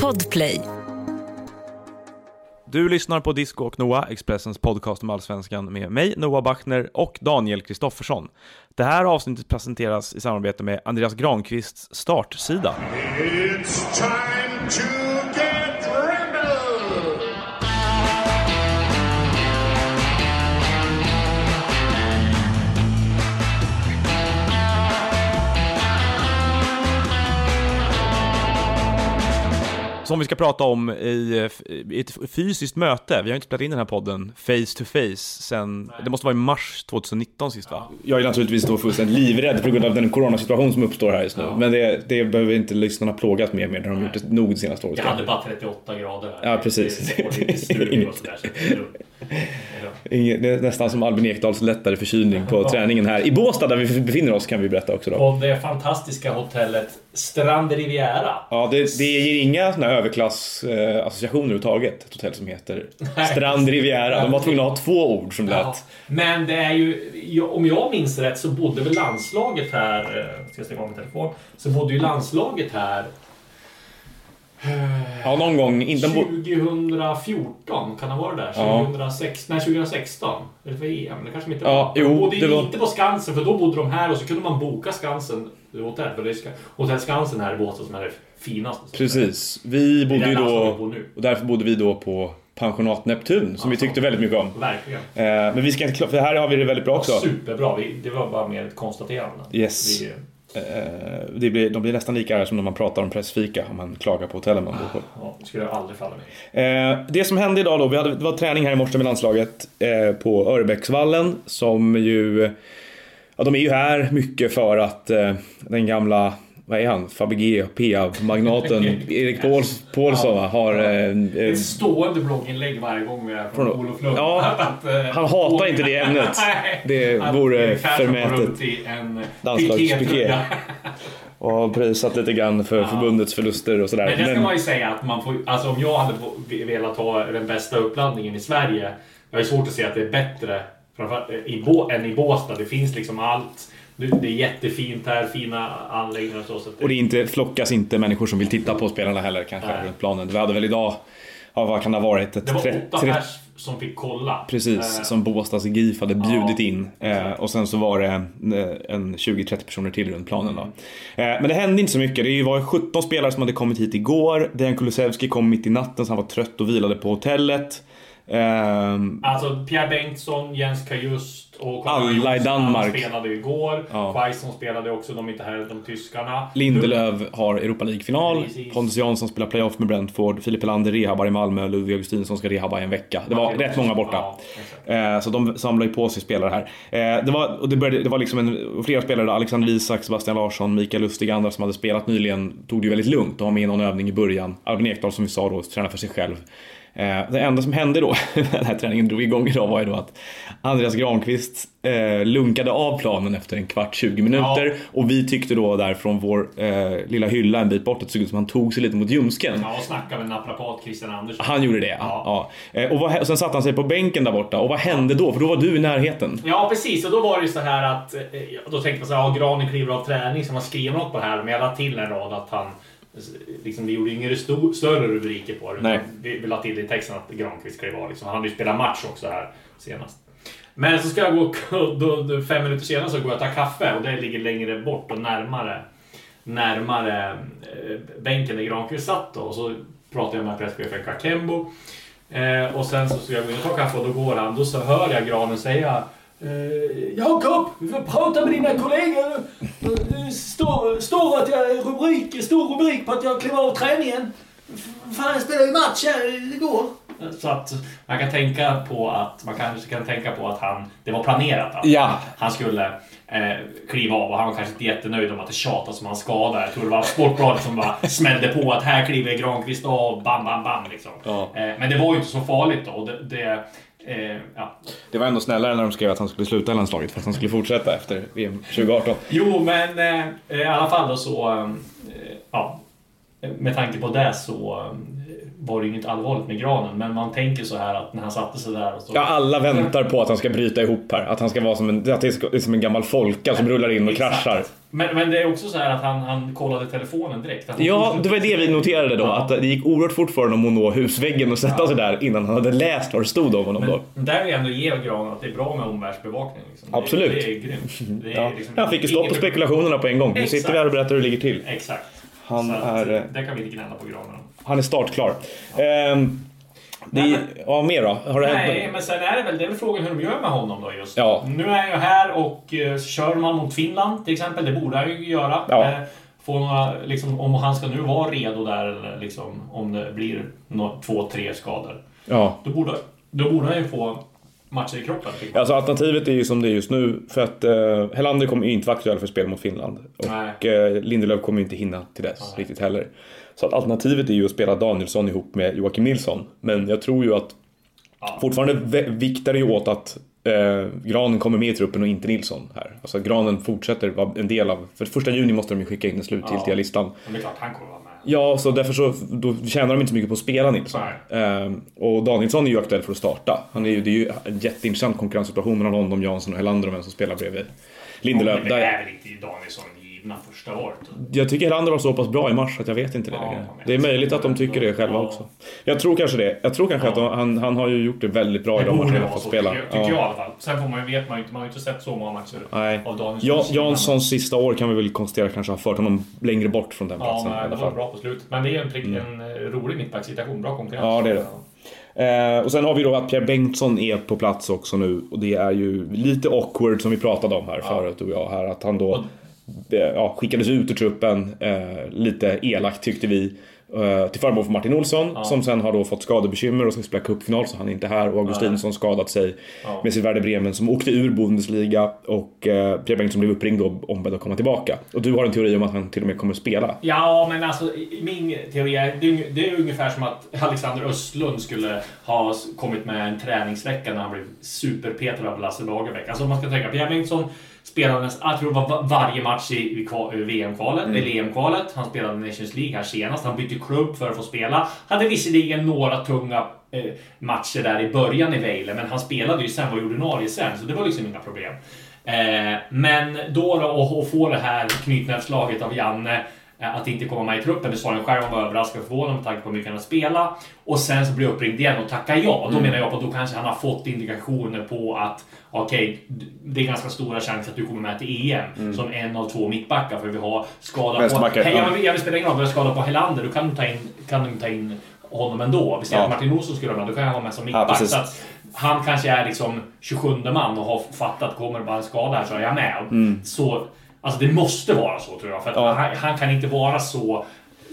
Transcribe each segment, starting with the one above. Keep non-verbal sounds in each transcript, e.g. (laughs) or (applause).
Podplay. Du lyssnar på Disco och Noah, Expressens podcast om allsvenskan med mig, Noah Bachner och Daniel Kristoffersson. Det här avsnittet presenteras i samarbete med Andreas Granqvists startsida. It's time to Som vi ska prata om i, i ett fysiskt möte. Vi har inte spelat in den här podden face to face sen, det måste vara i mars 2019 sist va? Jag är naturligtvis då fullständigt livrädd på grund av den coronasituation som uppstår här just nu. Men det, det behöver inte lyssnarna plågas med mer, det har de gjort det nog det senaste året. Jag hade bara 38 grader. här. Ja, precis. Det det. Det Det är (laughs) nästan som Albin Ekdals lättare förkylning på träningen här. I Båstad där vi befinner oss kan vi berätta också då. På det fantastiska hotellet Strand Riviera. Ja, det, det ger inga såna överklassassociationer överhuvudtaget. Ett hotell som heter Nej. Strand Riviera. De var tvungna att ha två ord som lät. Ja. Men det är ju, om jag minns rätt så bodde väl landslaget här, eh, ska jag stänga av min telefon, så bodde ju landslaget här Ja, någon gång. Inte bo- 2014, kan det vara det där? Ja. 2006, nej, 2016? Eller för EM? Det kanske inte Ja, var. jo, de bodde det var- inte på Skansen, för då bodde de här och så kunde man boka Skansen, hotell, för det är Ska- Hotell Skansen här i Båstad som är det finaste. Precis. Vi bodde ju då... Och därför bodde vi då på pensionat Neptun, som vi tyckte väldigt mycket om. Verkligen. Eh, men vi ska inte... För här har vi det väldigt bra också. Superbra. Vi, det var bara mer ett konstaterande. Yes. Vi, det blir, de blir nästan lika arga som när man pratar om pressfika, om man klagar på hotellen man bor på. ja, det skulle aldrig falla mig. Eh, det som hände idag då, vi hade, det var träning här i morse med landslaget eh, på Örebäcksvallen som ju, ja de är ju här mycket för att eh, den gamla, vad är han, Fabege, PA-magnaten (laughs) Erik Pauls, Paulsson va, har... Eh, eh, Ett stående blogginlägg varje gång vi är från Från- Olof Lund. Ja, (laughs) Att, eh, han hatar inte det ämnet. (laughs) Det vore förmätet. Landslagspiké. pikétröja. och har prisat lite grann för förbundets förluster och sådär. Men det ska Men- man ju säga att man får, alltså om jag hade velat ha den bästa uppladdningen i Sverige. Jag har svårt att se att det är bättre framförallt i än i Båstad. Det finns liksom allt. Det är jättefint här, fina anläggningar och så. så det, Och det inte, flockas inte människor som vill titta på spelarna heller kanske Nej. runt planen. Vi hade väl idag, ja, vad kan det ha varit? Ett det var 30 åtta pers som fick kolla. Precis, Eh, som Båstads GIF hade bjudit Ja, in. Eh, och sen så var det eh, en 20-30 personer till runt planen då. Eh, men det hände inte så mycket. Det var 17 spelare som hade kommit hit igår. Dejan Kulusevski kom mitt i natten så han var trött och vilade på hotellet. Ehm, Alltså Pierre Bengtsson, Jens Kajust och Alla i Danmark. Spelade ju igår. Ja. Quaison spelade också, de är inte här, de tyskarna. Lindelöf har Europa League-final. Pontus Jansson spelar playoff med Brentford. Filip Helander rehabbar i Malmö. Ludvig Augustinsson ska rehabba i en vecka. Det var Martin rätt många borta. Ja. Eh, Så de samlar ju på sig spelare här. Eh, Det var, och det, började, det var liksom en, flera spelare, Alexander Isak, Sebastian Larsson, Mikael Lustig, andra som hade spelat nyligen, tog det ju väldigt lugnt och har med någon övning i början. Albin Ekdal som vi sa då, tränar för sig själv. Eh, Det enda som hände då, (laughs) när den här träningen drog igång idag, var ju då att Andreas Granqvist eh, lunkade av planen efter en kvart, 20 minuter. Ja. Och vi tyckte då där från vår eh, lilla hylla en bit bort att det såg ut som han tog sig lite mot ljumsken. Ja, och snacka med naprapat Christian Andersson. Han gjorde det, ja. ja. Eh, Och, vad, och sen satte han sig på bänken där borta. Och vad hände då? För då var du i närheten. Ja, precis. Och då var det ju så här att... eh, Då tänkte man så här, ja, Granen kliver av träning, så man skriver något på det här. Men jag la till en rad att han... Liksom, vi gjorde ju inga sto- större rubriker på det. Nej. Vi, vi la till i texten att Granqvist klev av. Liksom. Han hade ju spelat match också här senast. Men så ska jag gå... Då, då, fem minuter senare så går jag och tar kaffe och det ligger längre bort och närmare närmare eh, bänken där Granqvist satt då. Och så pratar jag med presschefen Kakembo. Eh, och sen så ska jag gå in och ta kaffe och då går han. Då så hör jag Granen säga eh, Jakob, vi får prata med dina kollegor. Det står, står att jag rubrik, stor rubrik på att jag klev av träningen. Fan, jag spelade ju match här igår. Så att man kan tänka på att man kanske kan tänka på att han, det var planerat att Ja. han skulle eh, kliva av och han var kanske inte jättenöjd om att det tjatas om hans skada. Jag tror det var Sportbladet som bara smällde på att här kliver Granqvist av, bam, bam, bam liksom. Ja. Eh, men det var ju inte så farligt då. Det, det, eh, ja. Det var ändå snällare när de skrev att han skulle sluta i landslaget för att han skulle fortsätta efter VM 2018. Jo, men eh, i alla fall då så... Eh, ja. med tanke på det så eh, var det inget allvarligt med granen. Men man tänker så här att när han satte sig där och så... Ja, alla väntar på att han ska bryta ihop här. Att han ska vara som en, att det är som en gammal folka som rullar in och Exakt. kraschar. Men, men det är också så här att han, han kollade telefonen direkt. Ja, det var det vi noterade då. Ja. Att det gick oerhört fort för honom att nå husväggen och sätta sig där innan han hade läst vad det stod om honom då. Men där vill jag ändå ge Gran att det är bra med omvärldsbevakning. Liksom. Det- Absolut. Det, är grymt. Det är Ja. liksom Han fick ju stopp på spekulationerna på en gång. Nu Exakt. sitter vi här och berättar hur det ligger till. Exakt. Han Så är, eh, Där kan vi inte gnälla på Granen. Han är startklar. Ehm, det, Nej, ja, mer då? Har det Nej, hänt? men sen är det väl, det är väl frågan hur de gör med honom då just. Ja. Nu är han ju här och uh, kör man mot Finland till exempel, det borde han ju göra. Ja. Eh, få några, liksom, om han ska nu vara redo där, eller liksom, om det blir nå- två, tre skador. Ja. Då borde, då borde han ju få matcher i kroppen. jag. Alltså alternativet är ju som det är just nu. För att eh, Helander kommer ju inte vara aktuell för spel mot Finland. Och Nej. eh, Lindelöf kommer ju inte hinna till dess riktigt heller. Så att alternativet är ju att spela Danielsson ihop med Joakim Nilsson. Men jag tror ju att Ja. fortfarande viktar det ju åt att eh, Granen kommer med i truppen och inte Nilsson här. Alltså Granen fortsätter vara en del av... För första juni måste de ju skicka in den slutgiltiga Ja. listan. Men det är klart, han kommer vara. Ja, så därför så då tjänar de inte så mycket på att spela Nilsson. Ehm, och Danielsson är ju aktuell för att starta. Han är ju, det är ju en jätteintressant konkurrenssituation mellan honom, Jansson och Helander om vem som spelar bredvid Lindelöf. Men det är väl inte Danielsson givna första året? jag tycker Helander var så pass bra i mars att jag vet inte det Ja, längre. Det är möjligt att de tycker det själva Ja. också. Jag tror kanske det. Jag tror kanske Ja. att de, han, han har ju gjort det väldigt bra i de matcherna han fått spela. tycker, jag, tycker Ja. jag i alla fall. Sen får man vet man ju inte, man har ju inte sett så många matcher Nej. av Danielsson. Ja, Janssons sista år kan vi väl konstatera kanske har fört honom längre bort från den Ja, platsen i men det var bra på slutet. Men det är en, prick, en eh, rolig mittbackssituation. Bra konkurrens. Ja, det är det. Eh, och sen har vi då att Pierre Bengtsson är på plats också nu och det är ju lite awkward som vi pratade om här förut och jag här att han då eh, ja, skickades ut ur truppen eh, lite elakt tyckte vi eh, till förmån för Martin Olsson som sen har då fått skadebekymmer och ska spela cupfinal så han är inte här och Augustinsson skadat sig Ja. med sitt Werder Bremen som åkte ur Bundesliga och eh, Pierre Bengtsson blev uppringd och ombedd att komma tillbaka. Och du har en teori om att han till och med kommer att spela. Ja, men alltså min teori är det, är ungefär som att Alexander Östlund skulle ha kommit med en träningsvecka när han blev superpetad av Lasse Lagerbäck. Alltså om man ska tänka, Pierre Bengtsson spelade jag tror det var va- varje match i, i VM-kvalet, eller EM-kvalet. Han spelade Nations League här senast. Han bytte klubb för att få spela. Hade visserligen några tunga eh, matcher där i början i Vejle, men han spelade ju sen, var ordinarie sen, så det var liksom inga problem. Eh, men då, då och få det här knytnävsslaget av Janne eh, att inte komma med i truppen. Det sa han själv, han var överraskad och förvånad med tanke på hur mycket han har spelat. Och sen så blir jag uppringd igen och tackar ja. Då menar jag på att då kanske han har fått indikationer på att okej, d- det är ganska stora chanser att du kommer med till EM som en av två mittbackar för vi har skada på... Hej, ja. jag, vill, jag vill spela ingen roll, vi har skada på Helander. Då kan du ta in, kan du ta in honom ändå. Vi säger Ja. att Martin Olsson skulle vara med, då kan han vara med som mittback. att han kanske är liksom 27 man och har fattat, kommer det bara en skada här så är jag med. Så, alltså det måste vara så tror jag. För Ja. han, han kan inte vara så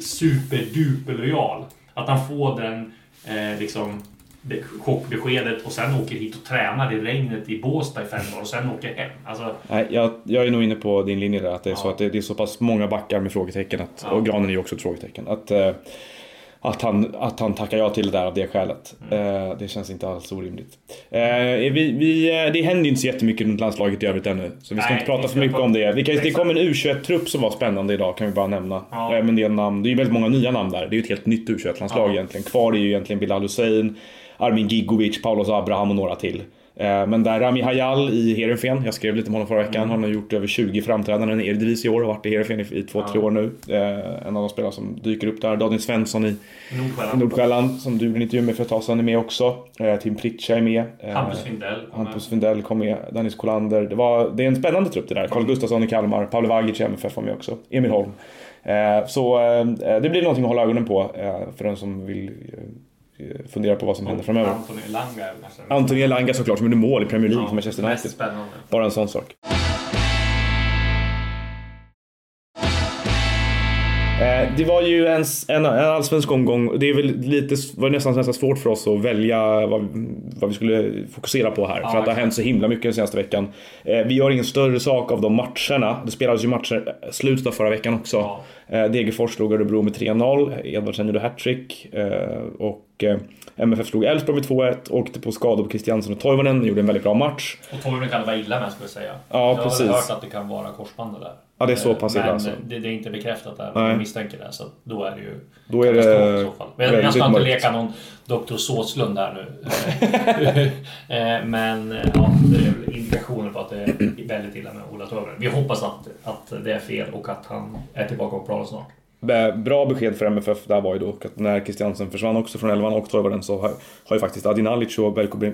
superduper lojal. Att han får den eh, liksom det- chockbeskedet och sen åker hit och tränar i regnet i Båstad i fem dagar och sen åker hem. Alltså, Nej, jag, jag är nog inne på din linje där. Att det är så Ja. att det, det är så pass många backar med frågetecken. Att, Ja. Och Granen är ju också ett frågetecken. Att, eh, att, han, att han tackar ja till det där av det skälet. Mm. Eh, det känns inte alls orimligt. Eh, vi, vi, eh, det händer ju inte så jättemycket runt landslaget i övrigt ännu. Så vi ska Nej, inte prata för mycket ta- om det. Vi kan, det kom en U21-trupp som var spännande idag kan vi bara nämna. Ja. Eh, med en del namn. Det är ju väldigt många nya namn där. Det är ju ett helt nytt U21-landslag Ja. egentligen. Kvar är ju egentligen Bilal Hussein, Armin Gigovic, Paulos Abraham och några till. Eh, Men där Rami Hayal i Heerenveen, jag skrev lite om honom förra veckan, Mm. han har gjort över 20 framträdanden i Eredivisie i år och har varit i Heerenveen i, i två, tre år nu. Eh, En av de spelare som dyker upp där. Daniel Svensson i Nordsjälland. Nordsjälland, som du gjorde en intervju med för ett tag sedan, är med också. Eh, Tim Pritcha är med. Eh, Hampus Findell. Hampus Findell kom med, Dennis Kolander. Det, var, det är en spännande trupp det där. Carl Gustafsson i Kalmar, Paolo Vagic i MFF var med också. Emil Holm. Så det blir någonting att hålla ögonen på för den som vill fundera på vad som händer framöver. Anthony Elanga nästan- Anthony Elanga såklart som gjorde mål i Premier League för Manchester United. Bara en sån sak. Det var ju en, en, en allsvensk omgång. Det är väl lite, var nästan, nästan svårt för oss att välja vad, vad vi skulle fokusera på här. för att det har hänt så himla mycket den senaste veckan. Eh, Vi gör ingen större sak av de matcherna. Det spelades ju matcher eh, slutet av förra veckan också. Ja. Eh, Degerfors slog Örebro med 3-0. Edvardsen gjorde hattrick. eh, Och eh, MFF slog Elfsborg med 2-1. Åkte på skador på Christiansen och Toivonen. Gjorde en väldigt bra match. Och Toivonen kan det vara illa med skulle jag säga. Ja, jag har precis. hört att det kan vara korsbandet där. Ja, det är så pass illa Men alltså. det, det är inte bekräftat där. Nej. Jag misstänker det. Så då är det ju Då är det i så fall. Men jag, ska inte mörkt. leka någon Dr. Såslund här nu. (laughs) Eh, Men eh, ja, det är väl indikationer på att det är väldigt illa med Ola Toivonen. Vi hoppas att, att det är fel och att han är tillbaka på planen snart. Bra besked för MFF där var ju dock att när Christiansen försvann också från elvan och Toivonen så har, har ju faktiskt Adi Nalic och Belko eh,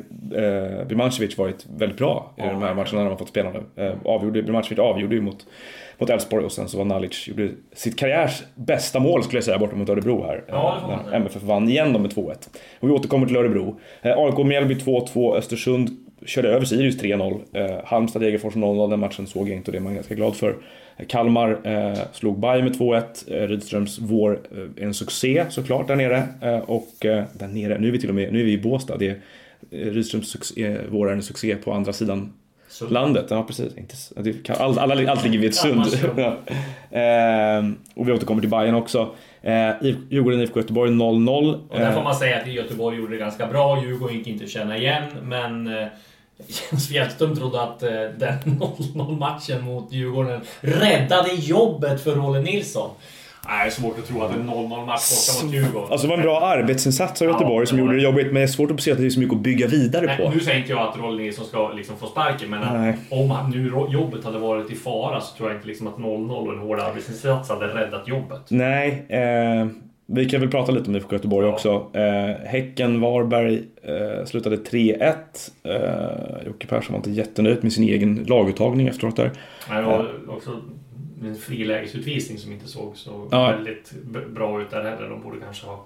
Birmancevic varit väldigt bra i Ja, de här matcherna när de har fått spela nu. Eh, avgjorde, Birmancevic avgjorde ju mot mot Elfsborg och sen så var Nalic, gjorde sitt karriärs bästa mål skulle jag säga borta mot Örebro här. Ja, när. MFF vann igen då med 2-1. Och vi återkommer till Örebro. Eh, AIK Mjällby 2-2, Östersund körde över Sirius 3-0. Eh, Halmstad Degerfors 0-0, den matchen såg jag inte och det är man ganska glad för. Eh, Kalmar eh, slog Bayern med 2-1. Eh, Rydströms vår eh, en succé såklart där nere. Och där nere, nu är vi till och med nu är vi i Båstad. Det är, Rydströms succé, vår är en succé på andra sidan Så, Landet, ja precis. Inte, kan, all, alla, allt ligger vid ett sund. (laughs) Ja. Ehm, och vi återkommer till Bayern också. Ehm, I- Djurgården IFK Göteborg 0-0. och där får Ehm, man säga att Göteborg gjorde det ganska bra. Djurgården gick inte att känna igen, men eh, (laughs) Jens Fjällström trodde att eh, den (laughs) 0-0 matchen mot Djurgården räddade jobbet för Rolle Nilsson. Nej, det är svårt att tro att en 0-0 match borta mot Djurgården. Alltså det var en bra arbetsinsats av Ja, Göteborg som det var gjorde det jobbigt, men det är svårt att se att det är så mycket att bygga vidare Nej, på. nu säger inte jag att Rolle Nilsson ska liksom få sparken, men att Nej. om nu jobbet hade varit i fara så tror jag inte liksom att 0-0 och en hård arbetsinsats hade räddat jobbet. Nej, eh, vi kan väl prata lite om IFK Göteborg Ja. också. Eh, häcken Varberg eh, slutade 3-1. Eh, Jocke Persson var inte jättenöjd med sin egen laguttagning efteråt där. Men det var också en frilägesutvisning som inte såg så Ja. väldigt bra ut där heller. De borde kanske ha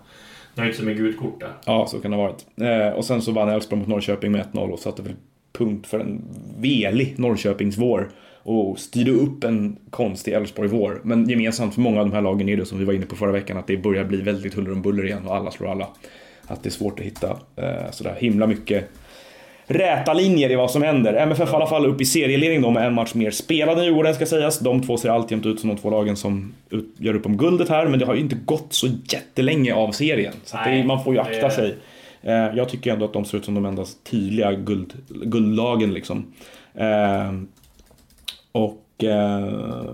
nöjt sig med gult kort där. Ja, så kan det ha varit. Eh, och sen så vann Elfsborg mot Norrköping med 1-0 och satte väl punkt för en velig Norrköpingsvår. Och styrde upp en konstig Elfsborg-vår. Men gemensamt för många av de här lagen är det som vi var inne på förra veckan att det börjar bli väldigt huller om buller igen och alla slår alla. Att det är svårt att hitta eh, sådär himla mycket räta linjer i vad som händer. MFF i alla fall upp i serieledning då med en match mer spelad än Djurgården ska sägas. De två ser alltjämt ut som de två lagen som gör upp om guldet här, men det har ju inte gått så jättelänge av serien. Så det, man får ju akta sig. Eh, Jag tycker ändå att de ser ut som de enda tydliga guld, guldlagen liksom. Eh, Och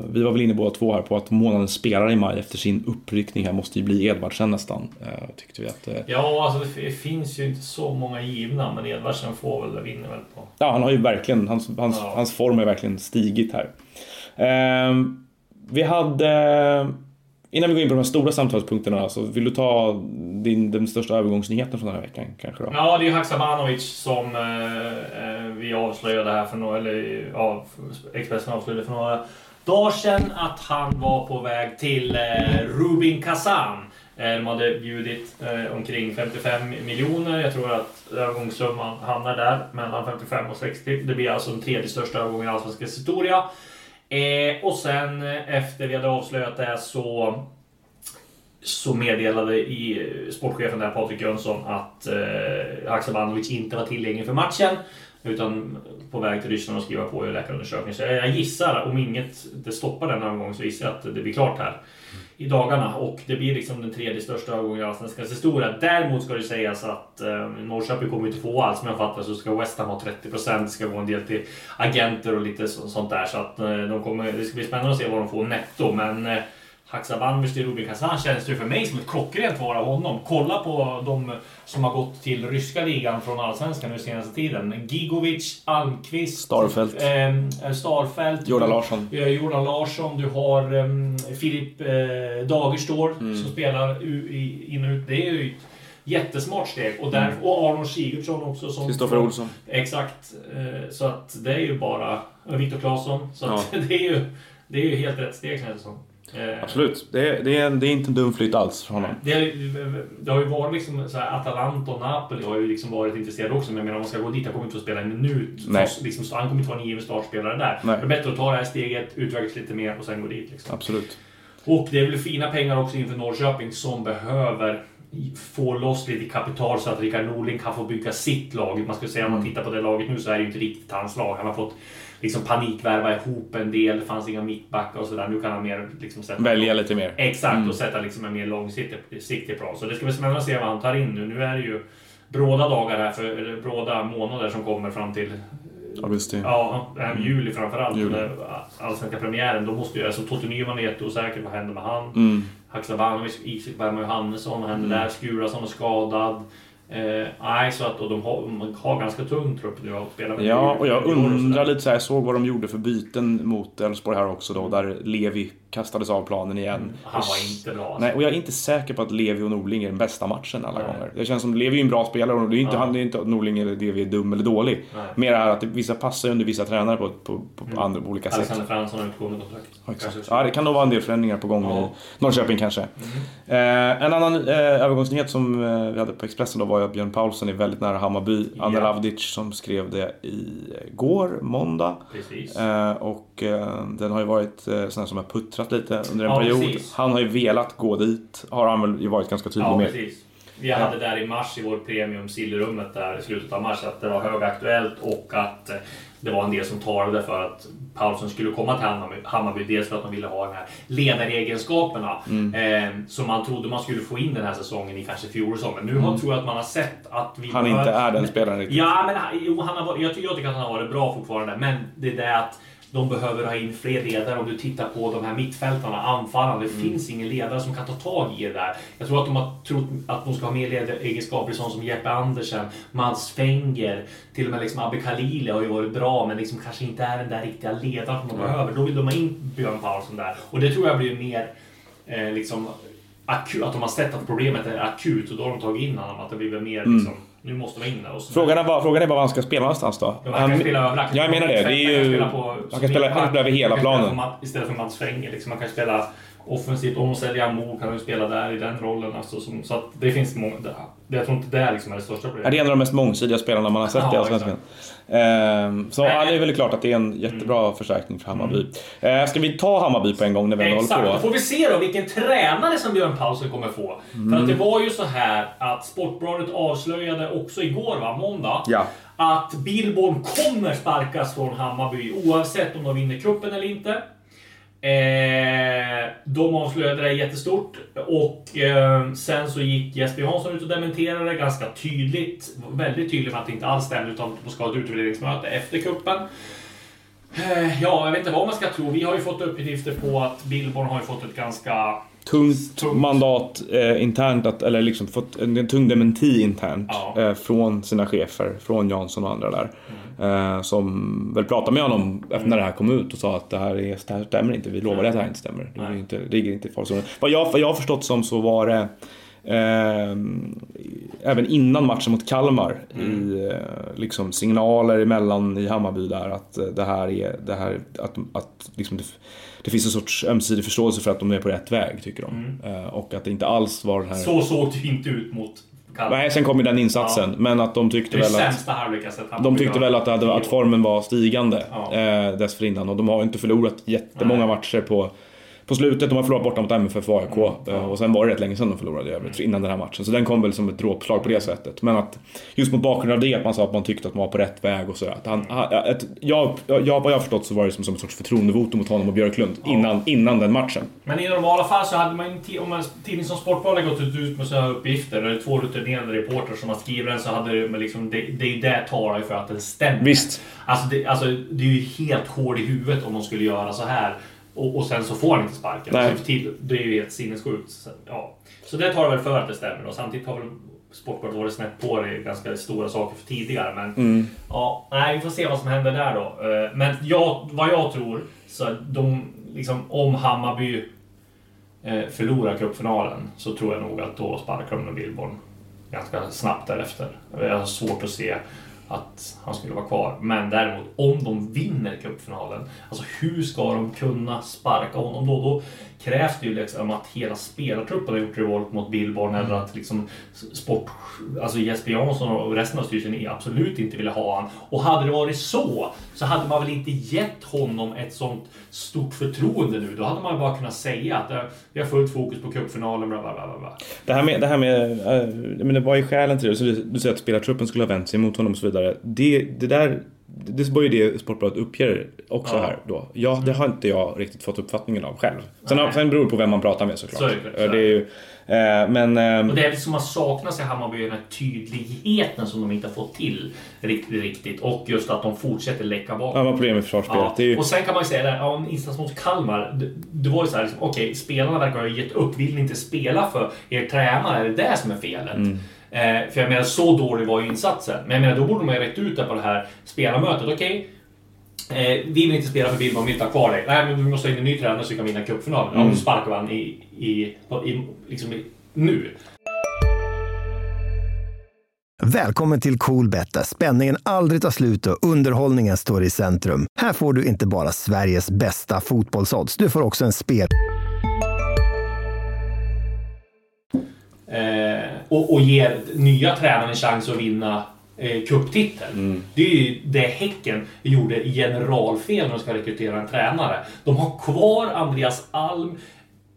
vi var väl inne båda två här på att månadens spelare i maj efter sin uppryckning här måste ju bli Edvardsen nästan. Eh, Tyckte vi att... eh, Ja, alltså det finns ju inte så många givna, men Edvardsen får väl, vinner väl på. Ja, han har ju verkligen, hans, hans, Ja. hans form har verkligen stigit här. Ehm, vi hade, innan vi går in på de här stora samtalspunkterna, så vill du ta din, den största övergångsnyheten från den här veckan kanske då? Ja, det är ju Haksabanovic som eh, eh, vi avslöjade här för några, eller ja, Expressen avslöjade för några dagar sedan att han var på väg till eh, Rubin Kazan. Eh, de hade bjudit eh, omkring 55 miljoner. Jag tror att övergångssumman hamnar där, mellan 55 och 60. Det blir alltså den tredje största övergången i Allsvenskans historia. Eh, och sen eh, efter vi hade avslöjat det så så meddelade i eh, sportchefen där, Patrik Jönsson, att eh, Haksabanovic inte var tillgänglig för matchen. Utan på väg till Ryssland och skriva på i läkarundersökning. Så jag gissar, om inget det stoppar den övergången, så gissar jag att det blir klart här i dagarna. Och det blir liksom den tredje största övergången i Allsvenskans historia. Däremot ska det sägas att eh, Norrköping kommer inte få alls, som jag fattar så ska West Ham ha 30%. Det ska gå en del till agenter och lite så, sånt där. Så att eh, de kommer, det ska bli spännande att se vad de får netto. Men eh, Haksabanovic till Rubin Kazan känns det för mig som ett klockrent val av honom. Kolla på de som har gått till ryska ligan från Allsvenskan nu senaste tiden. Gigovic, Almqvist, Starfelt. eh, Starfelt Jordan Larsson. Eh, Jordan Larsson, du har um, Filip eh, Dagerstål Mm. som spelar in och ut. Det är ju ett jättesmart steg. Och, där, och Arnold Sigurdsson också. som- Mm. Kristoffer Olsson. Exakt. Eh, så att det är ju bara... Viktor Claesson. Så att Ja. (laughs) det, är ju, det är ju helt rätt steg känns det som. Eh, Absolut, det är, det, är, det är inte en dum flytt alls för honom. det, det har ju varit liksom så här, Atalanta och Napoli har ju liksom varit intresserade också. Men om man ska gå dit, han kommer inte att spela en minut. Nej. Fast Liksom, han kommer inte vara en given startspelare där. Nej. Det är bättre att ta det här steget, utvecklas lite mer och sen gå dit. Liksom. Absolut. Och det är väl fina pengar också inför Norrköping som behöver få loss lite kapital så att Rickard Norling kan få bygga sitt lag. Man ska säga om man tittar på det laget nu så är det ju inte riktigt hans lag. Han har fått liksom panikvärva ihop en del. Det fanns inga mittbackar och sådär. Nu kan han mer liksom sätta Välja lite mer. Exakt, och sätta liksom en mer långsiktig siktig plan. Så det ska bli spännande att se vad han tar in nu. Nu är det ju bråda dagar här, för, eller bråda månader som kommer fram till Augusti. Ja, här med juli framförallt. Juli. Allsvenska premiären. Då måste ju, alltså Totte Nyman är jätteosäker. Vad händer med han? Mm. Haksabanovic, Isak Bergman Johannesson, vad händer där? Skurason är skadad. Eh, nej, så att och de har, de har ganska tung trupp nu att spela med. Ja, och jag undrar lite så här, jag såg vad de gjorde för byten mot Elfsborg här också då, där Levi kastades av planen igen. Han var inte bra. Alltså. Nej, och jag är inte säker på att Levi och Norling är den bästa matchen alla Nej. gånger. Det känns som Levi är en bra spelare och det är inte, Ja. han, det är inte att Norling eller Levi är dum eller dålig. Nej. Mer är att det, vissa passar under vissa tränare på, på, på, på andra på olika sätt. Alexander Fransson har utgående kontrakt. Ja, exakt. Kanske- Ja, det kan nog vara en del förändringar på gång Ja. i Norrköping kanske. Eh, en annan eh, övergångsnyhet som eh, vi hade på Expressen då var ju att Björn Paulsson är väldigt nära Hammarby. Anna Ja. Ravdic som skrev det igår, måndag. Precis. Eh, och eh, den har ju varit eh, sån här som har puttrat lite under en Ja, period. precis. Han har ju velat gå dit, har han väl varit ganska tydlig Ja, med. precis. Vi hade där i mars i vår premium sillrummet där i slutet av mars att det var högaktuellt och att eh, det var en del som talade för att Paulsson skulle komma till Hammarby. Dels för att de ville ha de här ledaregenskaperna eh, som man trodde man skulle få in den här säsongen i kanske fjolsäsongen. Nu har, tror jag att man har sett att vi Han inte är den spelaren riktigt. Ja, men han- jo, han har, jag, tycker, jag tycker att han har varit bra fortfarande, men det är det att de behöver ha in fler ledare. Om du tittar på de här mittfältarna, anfallarna. Det finns ingen ledare som kan ta tag i det där. Jag tror att de har trott att de ska ha mer ledaregenskaper sånt som Jeppe Andersen, Mads Fenger, till och med liksom Abbe Khalili har ju varit bra, men liksom kanske inte är den där riktiga ledaren som de behöver. Då vill de ha in Björn Paulsson där. Och det tror jag blir mer eh, liksom akut, att de har sett att problemet är akut och då har de tagit in honom. Att det blir mer liksom, nu måste vi in så Frågan är, bara, frågan är bara var han ska spela någonstans då. Ja, han kan spela överallt. Ja, jag menar det. Det är ju... Han kan spela, Han kan över hela planen. Istället för Mats Fenger. Liksom. Man kan spela offensivt. Omoselja Mo kan ju spela där i den rollen. Alltså, som, så att det finns många... Det, jag tror inte det liksom är det största problemet. det är en av de mest mångsidiga spelarna man har sett i Ja, Allsvenskan. Ehm, så Nej. det är väl klart att det är en jättebra förstärkning för Hammarby. Eh, ska vi ta Hammarby på en gång när vi ändå Exakt, håller då på? får vi se då vilken tränare som Björn Paulsson kommer få. För Mm. att det var ju så här att Sportbladet avslöjade också igår, va, måndag, Ja. att Billborn kommer sparkas från Hammarby oavsett om de vinner kuppen eller inte. Eh, de avslöjade det jättestort och eh, sen så gick Jesper Jansson ut och dementerade det ganska tydligt. Väldigt tydligt med att det inte alls stämde utan de ska ha ett utvärderingsmöte efter kuppen. Eh, ja, jag vet inte vad man ska tro. Vi har ju fått uppgifter på att Billborn har ju fått ett ganska Tungt Tungt. mandat eh, internt, att, eller liksom fått en, en tung dementi internt Ja. eh, från sina chefer, från Jansson och andra där. Mm. Eh, som väl pratade med honom efter när det här kom ut och sa att det här, är, det här stämmer inte, vi lovar att det här inte stämmer. Det, Nej. inte, det ligger inte i farozonen. Vad jag, vad jag har förstått som så var det Eh, även innan matchen mot Kalmar i eh, liksom signaler emellan i Hammarby där att det här är det här att, att liksom det, det finns en sorts ömsesidig förståelse för att de är på rätt väg tycker de. Eh, och att det inte alls var den här... Så såg det inte ut mot Kalmar. Nej, sen kom ju den insatsen. Ja. Men att de tyckte väl att... sett De tyckte väl att, hade, att formen var stigande Ja. eh, dessförinnan. Och de har inte förlorat jättemånga Nej. matcher på, på slutet. De har förlorat borta mot MFF och AIK. Eh, Och sen var det rätt länge sedan de förlorade i övrigt, innan den här matchen. Så den kom väl som ett dråpslag på det sättet. Men att just mot bakgrund av det, att man sa att man tyckte att man var på rätt väg och sådär. Att han, ett, jag, jag, vad jag har förstått så var det som, som en sorts förtroendevotum mot honom och Björklund innan, innan den matchen. Men i normala fall så hade man ju om en tidning som Sportbladet gått ut med sådana uppgifter, eller två rutinerade reportrar som har skrivit den, så hade det, liksom, det, det är ju det talar ju för att den stämmer. Visst. Alltså det, alltså det är ju helt hård i huvudet om de skulle göra så här. Och, och sen så får han inte sparken. Nej. Till, det är ju helt sinnessjukt. Så, ja. så det talar väl för att det stämmer. Och samtidigt har väl Sportbladet varit snett på det ganska stora saker för tidigare. Men Mm. ja, nej, vi får se vad som händer där då. Eh, Men jag, vad jag tror, så de, liksom, om Hammarby eh, förlorar cupfinalen så tror jag nog att då sparkar de Billborn ganska snabbt därefter. Jag har svårt att se att han skulle vara kvar. Men däremot, om de vinner cupfinalen, alltså hur ska de kunna sparka honom då? Då krävs det ju liksom att hela spelartruppen har gjort revolt mot Billborn eller att liksom sport, alltså Jesper Jansson och resten av styrelsen absolut inte ville ha han. Och hade det varit så, så hade man väl inte gett honom ett sånt stort förtroende nu. Då hade man bara kunnat säga att vi har fullt fokus på cupfinalen, bla bla bla. bla, bla. Det här med, det här med eh, men det var ju skälen till det. Så du, du säger att spelartruppen skulle ha vänt sig mot honom och så vidare. Det, det där det var ju det Sportbladet uppger också Ja. här då. Ja, det har inte jag riktigt fått uppfattningen av själv. Sen, Nej. sen beror det på vem man pratar med såklart. Så är det, så är Eh, det är ju, eh, men... ehm, Och det är det som har saknats i Hammarby, den här tydligheten som de inte har fått till riktigt, riktigt. Och just att de fortsätter läcka bak. Ja, man problem med försvarsspelet. Ja. Det ju, Och sen kan man ju säga det, ja, om insats mot Kalmar. Det, det var ju så här, liksom, okej, spelarna verkar ha gett upp. Vill ni inte spela för er tränare? Är det det som är felet? Mm. Eh, för jag menar, så dålig var ju insatsen. Men jag menar, då borde man ju rätt ut det på det här spelarmötet. Okej, eh, vi vill inte spela för Billborn, vi vill inte ha kvar dig. Nej, men vi måste ha in en ny tränare så vi kan vinna cupfinalen. Ja, Mm. nu sparkar man i, i, i, liksom i, nu. Välkommen till Coolbet där spänningen aldrig tar slut och underhållningen står i centrum. Här får du inte bara Sveriges bästa fotbollsodds, du får också en spel... och, och ger nya tränaren en chans att vinna eh, cuptiteln. Det är ju det Häcken gjorde generalfel när de ska rekrytera en tränare. De har kvar Andreas Alm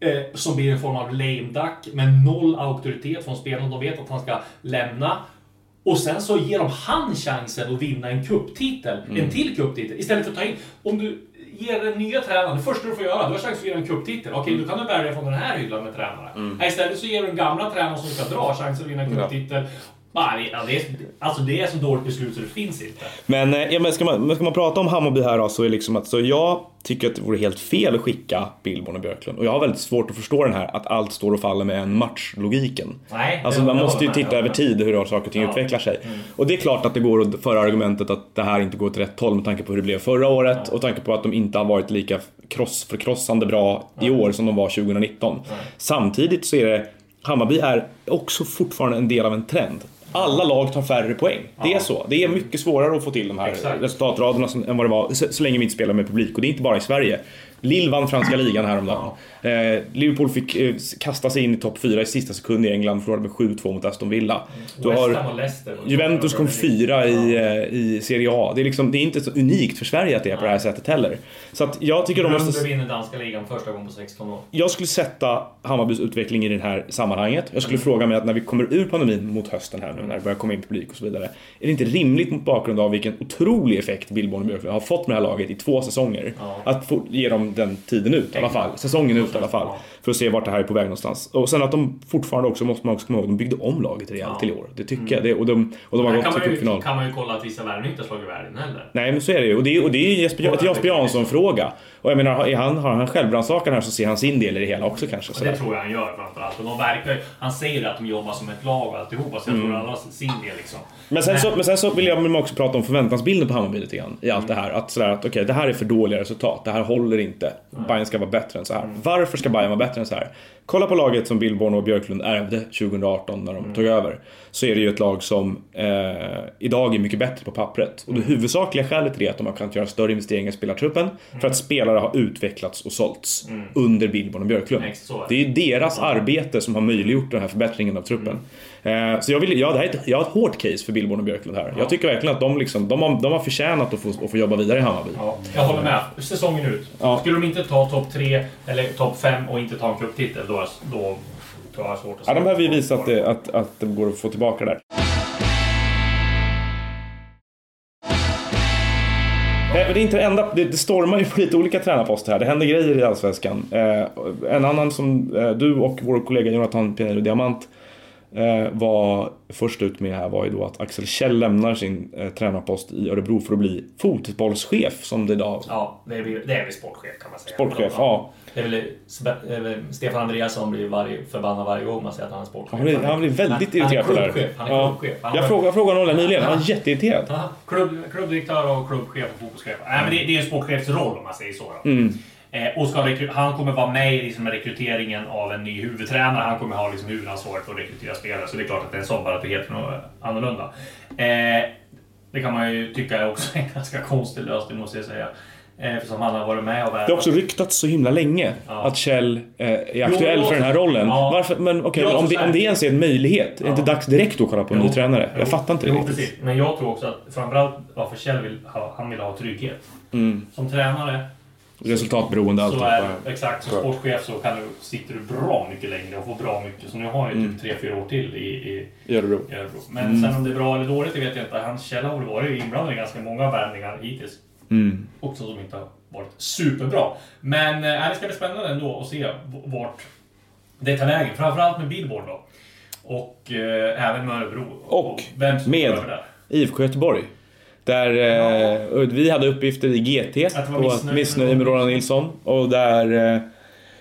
eh, som blir en form av lame duck med noll auktoritet från spelarna. De vet att han ska lämna. Och sen så ger de han chansen att vinna en cuptitel. En till cuptitel. Istället för att ta in... Om du ger den nya tränaren, det första du får göra, du har chans att vinna en cuptitel. Okej, då kan du välja från den här hyllan med tränare. Nej, istället så ger du den gamla tränaren som ska dra chansen att vinna en cuptitel. Nej, ja, det, är, alltså det är så dåligt beslut så det finns inte. Men, eh, ja, men ska, man, men ska man prata om Hammarby här då, så är liksom att så jag tycker att det vore helt fel att skicka Billborn och Björklund. Och jag har väldigt svårt att förstå den här att allt står och faller med en match-logiken. Nej, Alltså man måste ju titta över tid hur saker och ting Ja. utvecklar sig. Och det är klart att det går att föra argumentet att det här inte går åt rätt håll med tanke på hur det blev förra året och tanke på att de inte har varit lika kross, förkrossande bra i år som de var 2019. Samtidigt så är det Hammarby är också fortfarande en del av en trend. Alla lag tar färre poäng. Det är så. Det är mycket svårare att få till de här Exakt. resultatraderna än vad det var så, så länge vi inte spelar med publik. Och det är inte bara i Sverige. Lille vann franska (laughs) ligan häromdagen. Eh, Liverpool fick eh, kasta sig in i topp 4 i sista sekund i England, förlorade med 7-2 mot Aston Villa. Du har. Juventus kom fyra i, eh, i Serie A. Det är, liksom, det är inte så unikt för Sverige att det är på det här sättet heller. Så att jag tycker de måste... vinner danska ligan första gången på 16 år. Jag skulle sätta Hammarbys utveckling i det här sammanhanget. Jag skulle fråga mig att när vi kommer ur pandemin mot hösten här nu, när det börjar komma in publik och så vidare. Är det inte rimligt mot bakgrund av vilken otrolig effekt Billborn och Björklund har fått med det här laget i två säsonger? Ja. Att få, ge dem den tiden ut i alla fall. Säsongen ut i alla fall. För att se vart det här är på väg någonstans. Och sen att de fortfarande också, måste man också komma ihåg, de byggde om laget rejält Ja. till i år. Det tycker jag. Det, och, de, och de har gått till cupfinal. kan man ju kolla att vissa värvningar inte har slagit världen heller. Nej men så är det ju. Och det och det är Jesper, ett Jesper Jansson-fråga. Och jag menar, är han, har han självrannsakan här så ser han sin del i det hela också kanske. Och det tror jag han gör framförallt. Och de verkar Han säger att de jobbar som ett lag och alltihopa. Så jag tror alla har sin del liksom. Men sen, så, men sen så vill jag också prata om förväntansbilden på Hammarby lite grann i allt det här. Att sådär att okej, det här är för dåliga resultat. Det här håller inte. Bayern ska vara bättre än så här. Varför ska Bayern vara bättre än så här? Kolla på laget som Billborn och Björklund ärvde 2018 när de tog över. Så är det ju ett lag som eh, idag är mycket bättre på pappret. Och det huvudsakliga skälet till det är att de har kunnat göra större investeringar i spelartruppen. För att spelare har utvecklats och sålts under Billborn och Björklund. Är Det är deras arbete som har möjliggjort den här förbättringen av truppen. Eh, så jag, vill, ja, det här är ett, jag har ett hårt case för Billborn och Björklund här. Jag tycker verkligen att de, liksom, de, har, de har förtjänat att få, att få jobba vidare i Hammarby. Ja, jag håller med. Säsongen ut. Ja. Skulle de inte ta topp 3 eller topp 5 och inte ta en cuptitel, då, då tror jag det är svårt att Ja, de behöver ju visa att det, att, att det går att få tillbaka det där. Eh, Det är inte det enda, det, stormar ju på lite olika tränarposter här. Det händer grejer i Allsvenskan. Eh, en annan som du och vår kollega Jonathan Pinheiro Diamant var först ut med här var ju då att Axel Kjell lämnar sin eh, tränarpost i Örebro för att bli fotbollschef som det idag Ja, det är, det är väl sportchef kan man säga. Sportchef, ja. Det är väl, det är väl Stefan Andreasson blir varje, förbannad varje gång man säger att han är sportchef. Han blir, han blir väldigt Han är irriterad på det där. han är Ja. klubbchef. Han Jag frågade, jag frågade honom nyligen, han var jätteirriterad. Klubb, klubbdirektör och klubbchef och fotbollschef. Nej, men det, det är en sportchefsroll om man säger så. Då. Mm. Eh, och ska han kommer vara med i liksom, rekryteringen av en ny huvudtränare. Han kommer ha liksom, huvudansvaret för att rekrytera spelare. Så det är klart att det är en det no- annorlunda. Eh, det kan man ju tycka är också (laughs) en ganska konstig lösning måste jag säga. Eh, Eftersom han har varit med och Det har också ryktats så himla länge Ja. att Kjell eh, är aktuell Jo, för den här rollen. ja. Varför? Men okej, men om, det, om det ens är en möjlighet, är det inte dags direkt att kolla på en ny Jo. tränare? Jo. Jag fattar inte det jo, riktigt. precis. Men jag tror också att framförallt varför Kjell vill ha, han vill ha trygghet. Mm. Som tränare Resultatberoende Så är, exakt, som sportchef så kan du, sitter du bra mycket längre och får bra mycket. Så nu har jag ju typ tre fyra år till i, i, I Örebro. i Örebro. Men sen om det är bra eller dåligt, det vet jag inte. Hans källa har varit inblandad i ganska många värvningar hittills. Mm. Också som inte har varit superbra. Men äh, det ska bli spännande ändå att se vart det tar vägen. Framförallt med Billboard då. Och äh, även med Örebro. Och vem som med. IFK Göteborg. Där eh, vi hade uppgifter i GT på missnöje missnöje med Roland Nilsson. Och där eh,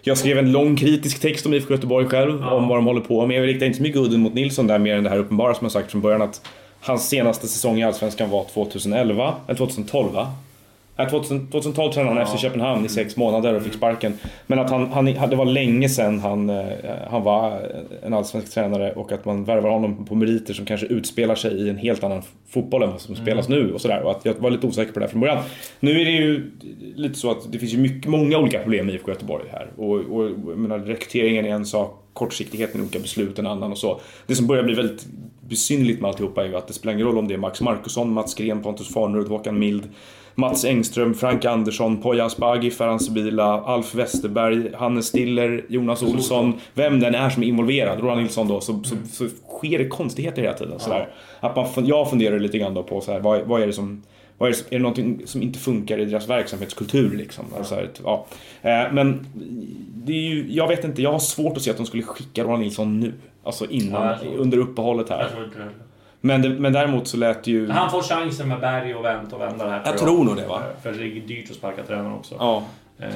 jag skrev en lång kritisk text om IFK Göteborg själv, Ja. om vad de håller på med. Jag riktar inte så mycket udden mot Nilsson där, mer än det här uppenbara som jag sagt från början att hans senaste säsong i Allsvenskan var 2011, eller 2012 va? Nej, 2000, 2012 tränade han FC Köpenhamn i sex månader och fick sparken. Men att han, han, det var länge sedan han, eh, han var en allsvensk tränare och att man värvar honom på meriter som kanske utspelar sig i en helt annan fotboll än vad som spelas nu och sådär. Och att jag var lite osäker på det här från början. Nu är det ju lite så att det finns ju mycket, många olika problem med IFK Göteborg här. Och, och jag menar, rekryteringen är en sak, kortsiktigheten i olika beslut en annan och så. Det som börjar bli väldigt besynnerligt med alltihopa är ju att det spelar ingen roll om det är Max Markusson, Mats Gren, Pontus Farnerud, Håkan Mild, Mats Engström, Frank Andersson, Poya Asbaghi, Ferhan Sibila, Alf Westerberg, Hannes Stiller, Jonas Olsson. Vem den är som är involverad, Roland Nilsson då, så, så, så sker det konstigheter hela tiden. Sådär. Att man, jag funderar lite grann då på så här, vad, vad är det som vad är, det, är det någonting som inte funkar i deras verksamhetskultur? Liksom? Alltså, ja. Eh, Men det är ju, jag vet inte, jag har svårt att se att de skulle skicka Roland Nilsson nu. Alltså innan, under uppehållet här. Jag. Men, det, men däremot så lät det ju... Han får chansen med Berg och Wendt och vända det här. Jag tror nog det, va? För det är dyrt att sparka tränaren också. Ja. Eh,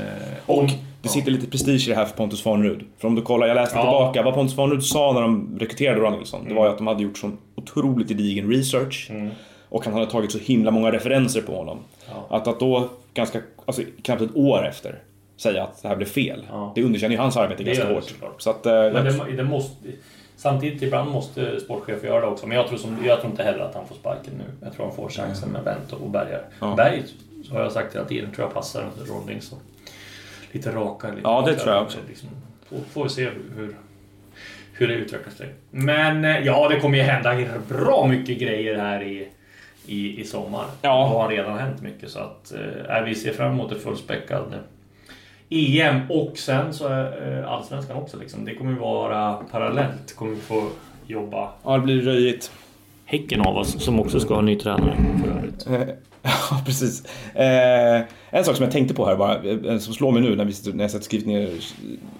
Och om- det sitter lite prestige i det här för Pontus Farnerud. För om du kollar, jag läste Ja. tillbaka, vad Pontus Farnerud sa när de rekryterade Roland Nilsson, det var ju att de hade gjort sån otroligt gedigen research. Mm. Och han hade tagit så himla många referenser på honom. Ja. Att, att då, ganska, alltså knappt ett år efter, säga att det här blev fel. Det underkänner ju hans arbete Det ganska hårt. Så att, eh, Men jag, det, det måste... Samtidigt, ibland måste sportchefer göra det också. Men jag tror, som, jag tror inte heller att han får sparken nu. Jag tror han får chansen med Wendt och Bergar. Ja. Berg, så har jag sagt hela tiden, tror jag passar under Ron Nilsson. Lite rakare. Lite Ja, det tror jag också. Liksom, får, får vi se hur, hur det utvecklar sig. Men eh, ja, det kommer ju hända bra mycket grejer här i, i, i sommar. Ja. Det har redan hänt mycket. Så att eh, vi ser fram emot ett fullspäckat EM och sen så är eh, Allsvenskan också. Liksom. Det kommer ju vara parallellt. Kommer vi få jobba ja, det blir röjigt. Häcken av oss som också ska ha en ny tränare för övrigt. (laughs) Ja, precis. Eh, en sak som jag tänkte på här bara, eh, som slår mig nu när, vi, när jag skrivit ner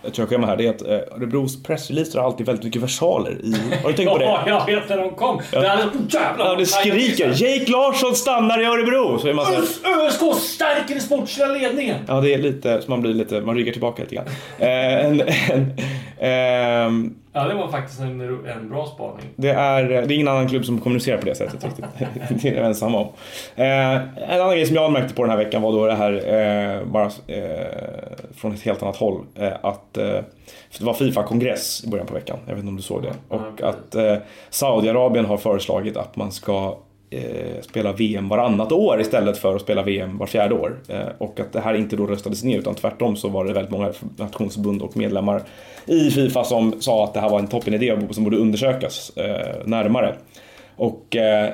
ett körschema här, det är att eh, Örebros pressreleaser har alltid väldigt mycket versaler i. Har du tänkt på det? (laughs) Ja, jag vet när de kom. Det är jävlar Ja, det skriker Jake Larsson stannar i Örebro! Så är man så här, ÖSK stärker den sportsliga ledningen. ja, det är lite, så man blir lite, man ryggar tillbaka lite grann. Eh, en, en, ehm, Ja, det var faktiskt en, en bra spaning. Det är, det är ingen annan klubb som kommunicerar på det sättet (laughs) riktigt. Det är jag ensam om. Eh, en annan grej som jag märkte på den här veckan var då det här, eh, bara eh, från ett helt annat håll, eh, att eh, det var Fifa-kongress i början på veckan. Jag vet inte om du såg det. Och att eh, Saudiarabien har föreslagit att man ska eh, spela VM varannat år istället för att spela VM var fjärde år. Eh, och att det här inte då röstades ner utan tvärtom så var det väldigt många nationsförbund och medlemmar i Fifa som sa att det här var en toppenidé som borde undersökas eh, närmare. Och eh,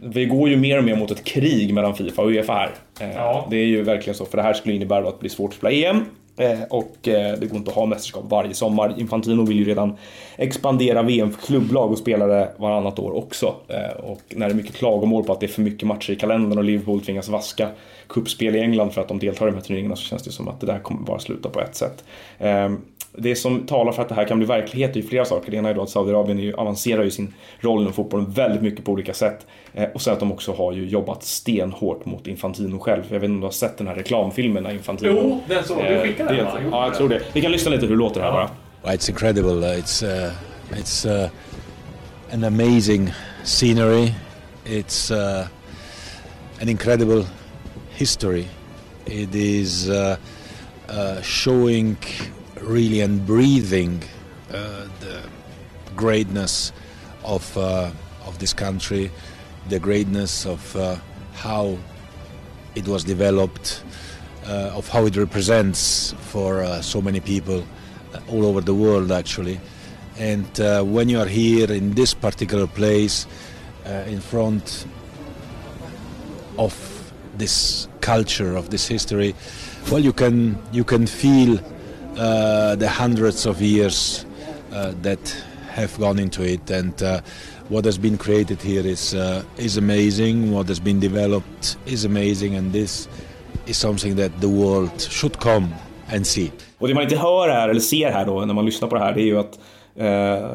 vi går ju mer och mer mot ett krig mellan Fifa och Uefa här. Eh, Ja. Det är ju verkligen så, för det här skulle innebära att det blir svårt att spela EM. Eh, och eh, det går inte att ha mästerskap varje sommar. Infantino vill ju redan expandera VM för klubblag och spelare varannat år också. Eh, och när det är mycket klagomål på att det är för mycket matcher i kalendern och Liverpool tvingas vaska kuppspel i England för att de deltar i de här turneringarna så känns det som att det där kommer bara sluta på ett sätt. Eh, det som talar för att det här kan bli verklighet är ju flera saker. Det ena är då att Saudiarabien ju, avancerar ju sin roll inom fotbollen väldigt mycket på olika sätt. Eh, och sen att de också har ju jobbat stenhårt mot Infantino själv. Jag vet inte om du har sett den här reklamfilmen när Infantino... Jo, den såg du. eh, skickade den, det- va? Ja, jag tror det. Vi kan lyssna lite hur det låter här bara. It's incredible. Uh, It's uh, it's uh, an amazing scenery. It's uh, an incredible history. It is uh, uh, showing really and breathing uh, the greatness of uh, of this country, the greatness of uh, how it was developed, of how it represents for so many people all over the world actually. And when you are here in this particular place, in front of this culture, of this history, well, you can you can feel uh, the hundreds of years uh, that have gone into it, and uh, what has been created here is uh, is amazing. What has been developed is amazing, and this is something that the world should come and see. Och det man inte hör här, eller ser här då, när man lyssnar på eh,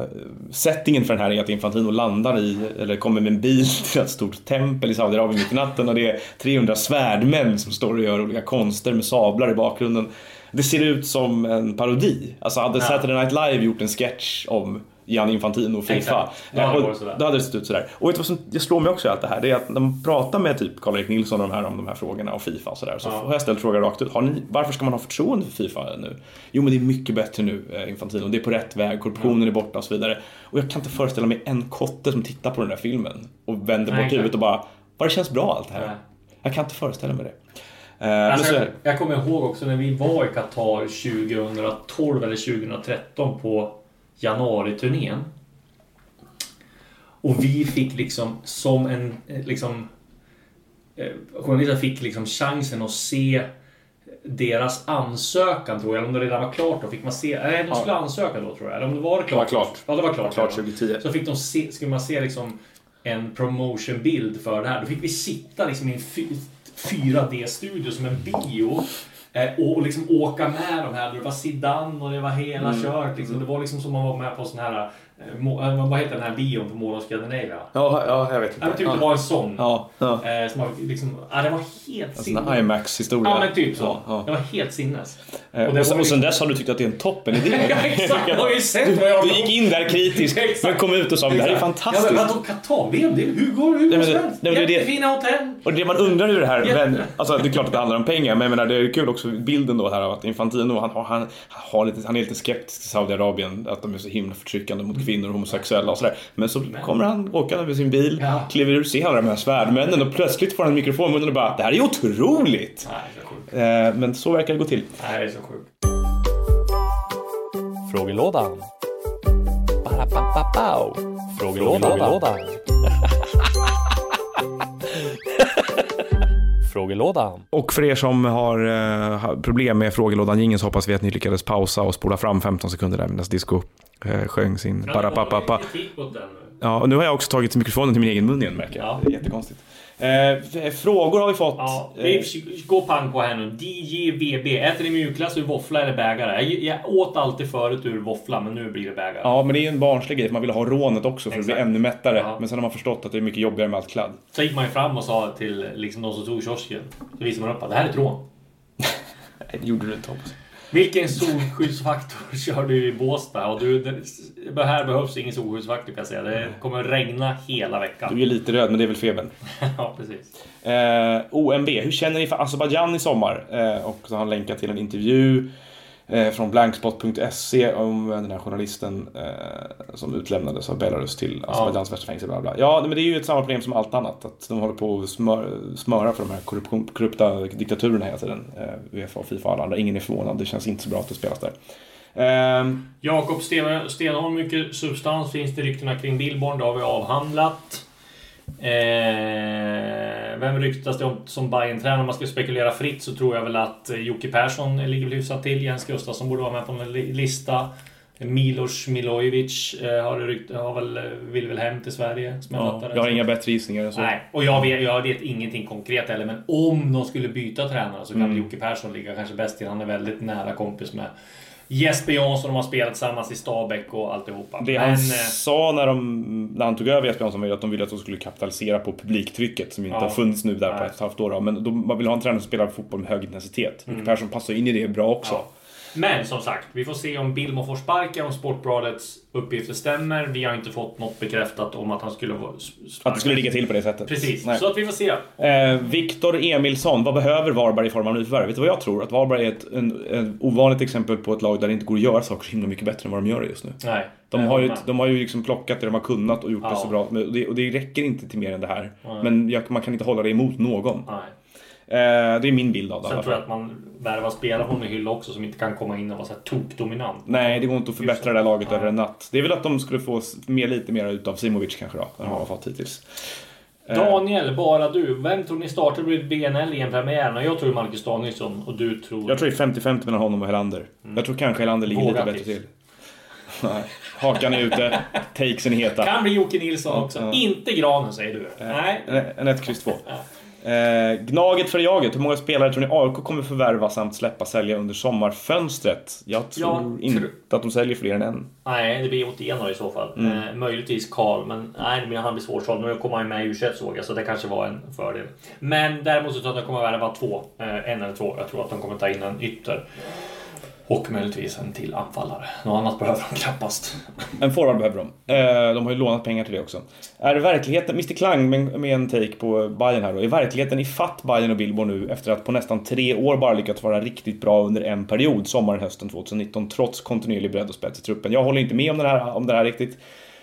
settingen för den här är att Infantino landar i, eller kommer med en bil (laughs) till ett stort tempel i Saudiarabien mitt i natten och det är 300 svärdmän som står och gör olika konster med sablar i bakgrunden. Det ser ut som en parodi. Alltså hade Saturday Night Live gjort en sketch om Gianni Infantino och Fifa. Exakt. Det och då hade det sett ut sådär. Och vet du vad som det slår mig också i allt det här? Det är att när man pratar med typ Karl-Erik Nilsson och de här, om de här frågorna och Fifa och sådär så har jag ställt frågan rakt ut. Har ni, varför ska man ha förtroende för Fifa nu? Jo men det är mycket bättre nu eh, Infantino. Det är på rätt väg, korruptionen är borta och så vidare. Och jag kan inte föreställa mig en kotte som tittar på den där filmen och vänder Nej, bort huvudet och bara Vad det känns bra allt det här. Nej. Jag kan inte föreställa mig det. Eh, Alltså, jag, jag kommer ihåg också när vi var i Qatar 2012 eller 2013 på januariturnén. Och vi fick liksom som en eh, liksom eh, journalister fick liksom chansen att se deras ansökan tror jag, eller om det redan var klart då. Fick man se, nej de skulle ansöka då tror jag. Eller om det var det klart. Det var klart. Ja, det var klart. Klart ja. 2010. Så fick de se, skulle man se liksom en promotionbild för det här. Då fick vi sitta liksom i en fy- 4D-studio som en bio. Eh, Och liksom åka med de här. Det var Zidane och det var hela Mm. kört. Liksom. Det var liksom som man var med på sån här... eh, må- eh, Vad heter den här bion på Mall of Scandinavia? Ja, ja, jag vet Ja, men inte. typ det var en sån. Ja, ja. Eh, som var liksom, ja, det var helt En sån sinnes. här IMAX-historia. Ja, men typ så. Ja, ja. Det var helt sinnes. Och det Och, sen, och sen liksom- dess har du tyckt att det är en toppen idé. (laughs) Ja, exakt. Jag har ju sett vad jag Du gick in där kritisk, (laughs) men kom ut och sa det här är Ja, fantastiskt. men vadå Qatar-VM? Det hur går hur Nej, men det- nej, men det det- Jättefina hotell. Och det man undrar hur det här, men, alltså det är klart att det handlar om pengar, men jag menar, det är kul också bilden då här av att Infantino, han, har- han, har lite, han är lite skeptisk till Saudiarabien, att de är så himla förtryckande mot kvinnor och homosexuella och sådär. Men så kommer han åkande med sin bil, Ja. kliver ur, ser alla de här svärdmännen och plötsligt får han en mikrofon i munnen och bara, det här är otroligt! Nej, det är så. Eh, men så verkar det gå till. Nej, det är så sjukt. Frågelådan. Frågelådan. Frågelådan. (laughs) Och för er som har eh, problem med frågelådan jingeln så hoppas vi att ni lyckades pausa och spola fram 15 sekunder där medan Disco eh, sjöng sin nu. Ja, och nu har jag också tagit mikrofonen till min egen mun igen märker jag. Ja. Det är jättekonstigt. Eh, frågor har vi fått. Ja, Eh, vi går pang på här nu. DJVB. Äter ni mjukglass ur våffla eller bägare? Jag, jag åt alltid förut ur våffla, men nu blir det bägare. Ja, men det är ju en barnslig grej man vill ha rånet också för att bli Exakt. ännu mättare. Ja. Men sen har man förstått att det är mycket jobbigare med allt kladd. Så gick man ju fram och sa till liksom, de som tog kiosken. Så visade man upp att det här är ett rån. (laughs) Det gjorde du inte hoppas Vilken solskyddsfaktor (laughs) kör du i Båstad? Och du, det, här behövs ingen solskyddsfaktor kan jag säga. Det kommer regna hela veckan. Du är lite röd, men det är väl febern. (laughs) ja, precis. Eh, OMB, hur känner ni för Azerbajdzjan i sommar? Eh, och så har han länkat till en intervju från blankspot.se om den här journalisten eh, som utlämnades av Belarus till Azerbajdzjans värsta fängelse. Bla bla. Ja, men det är ju ett samma problem som allt annat. Att de håller på att smör, smöra för de här korruption, korrupta diktaturerna hela tiden. Eh, Uefa och Fifa och alla andra. Ingen är förvånad. Det känns inte så bra att det spelas där. Ehm, Jakob Sten- Stenholm, mycket substans finns det ryktena kring Billborn. Det har vi avhandlat. Eh, vem ryktas det om som bayern tränare Om man ska spekulera fritt så tror jag väl att eh, Jocke Persson ligger väl hyfsat till. Jens Gustafsson borde vara med på en li- lista. Milos Milojevic eh, har, rykt, har väl, eh, vill väl hem till Sverige. som ja, fattade jag har inga bättre gissningar än så. Nej, och jag vet, jag vet ingenting konkret heller. Men om de skulle byta tränare så kan Mm. Jocke Persson ligga kanske bäst till. Han är väldigt nära kompis med Jesper Jansson. De har spelat tillsammans i Stabäck och alltihopa. Det men, han eh, sa när, de, när han tog över Jesper Jansson var ju att de ville att de skulle kapitalisera på publiktrycket som inte Ja. har funnits nu där på Nej. ett och ett halvt år. Men de, man vill ha en tränare som spelar fotboll med hög intensitet. Mm. Persson passar in i det bra också. Ja. Men som sagt, vi får se om Billmo får sparken, om Sportbladets uppgifter stämmer. Vi har inte fått något bekräftat om att han skulle vara sparkad. Att det skulle ligga till på det sättet. Precis, Nej. så att vi får se. Eh, Viktor Emilsson, vad behöver Varberg i form av nyförvärv? Vet du vad jag tror? Att Varberg är ett en, en ovanligt exempel på ett lag där det inte går att göra saker så himla mycket bättre än vad de gör det just nu. Nej, De har, ju, de har ju liksom plockat det de har kunnat och gjort det Ja. så bra. Och det, och det räcker inte till mer än det här. Men jag, man kan inte hålla det emot någon. Nej. Eh, det är min bild av det. Sen tror jag att man värvar spelare från en hylla också som inte kan komma in och vara så här tokdominant. Nej, det går inte att förbättra det här laget över en natt. Det är väl att de skulle få mer, lite mer utav Simovic kanske då, än vad de har fått hittills. Daniel, bara du. Vem tror ni startar vid BNL i en premiär? Och jag tror Marcus Danielsson och du tror... Jag tror det är 50-50 mellan honom och Helander. Jag tror kanske Helander ligger Våga lite bättre till. Nej. Hakan är ute, takesen är heta. Kan bli Jocke Nilsson också. Ja. Inte Granen säger du. Nej. En- 1, kryss 2. Eh, gnaget för jaget. Hur många spelare tror ni AIK kommer förvärva samt släppa sälja under sommarfönstret? Jag tror Jag inte tror- att de säljer fler än en. Nej, det blir Otieno i så fall. Mm. Eh, möjligtvis Karl, men nej, blir- han blir svårsåld. Nu kommer han med i U21 såg jag, så det kanske var en fördel. Men däremot så tror jag att de kommer värva två. Eh, en eller två. Jag tror att de kommer ta in en ytter. Och möjligtvis en till anfallare. Något annat behöver de knappast. En forward behöver de. Eh, de har ju lånat pengar till det också. Är verkligheten, Mr Klang med, en take på Bayern här då. Är verkligheten i fatt Bayern och Billborn nu efter att på nästan tre år bara lyckats vara riktigt bra under en period, sommaren, hösten 2019, trots kontinuerlig bredd och spets i truppen? Jag håller inte med om det här, om det här riktigt.